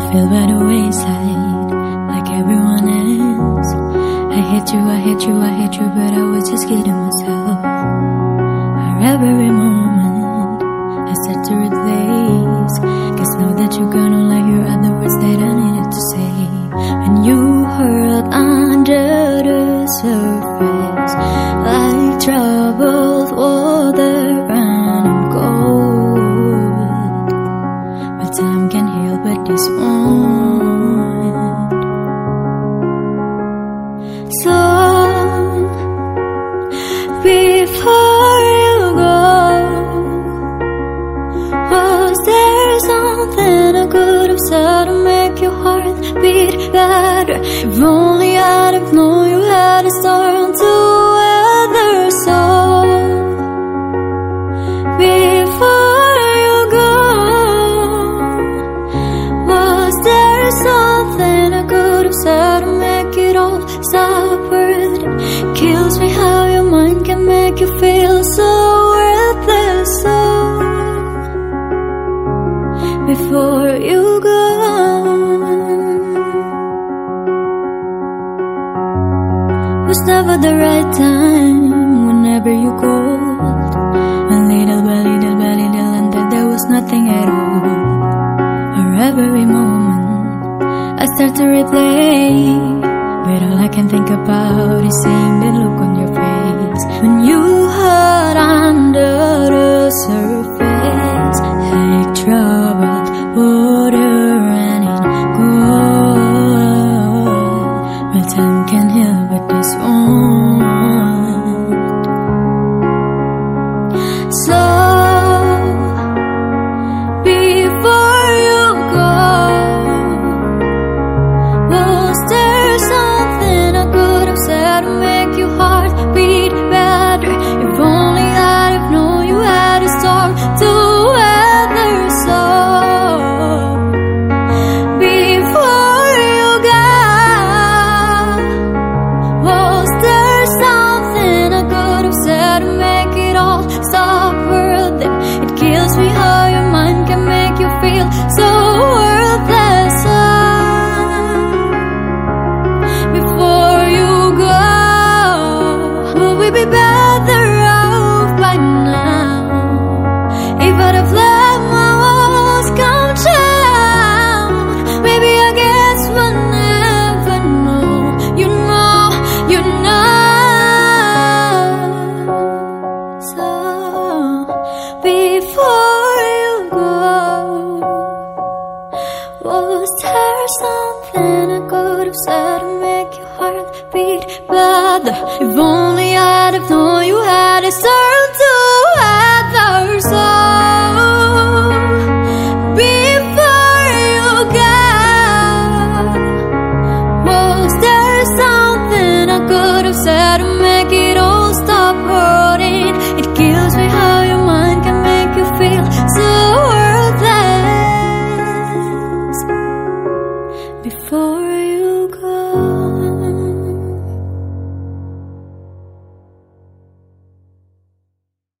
I feel by the wayside, like everyone else. I hate you, I hate you, I hate you, but I was just kidding myself. Every moment I start to replace. It? Kills me how your mind can make you feel so worthless. So before you go. Was never the right time whenever you called. And little by little by little, and then there was nothing at all. Or every moment I start to replay. Can think about is seeing the look on your face when you hurt under the surface, like troubled water running cold. But time can heal, but this won't. So to make you heart something I could have said to make your heart beat better? If only I'd have known you had a storm to weather. So before you was there something I could have said to make it?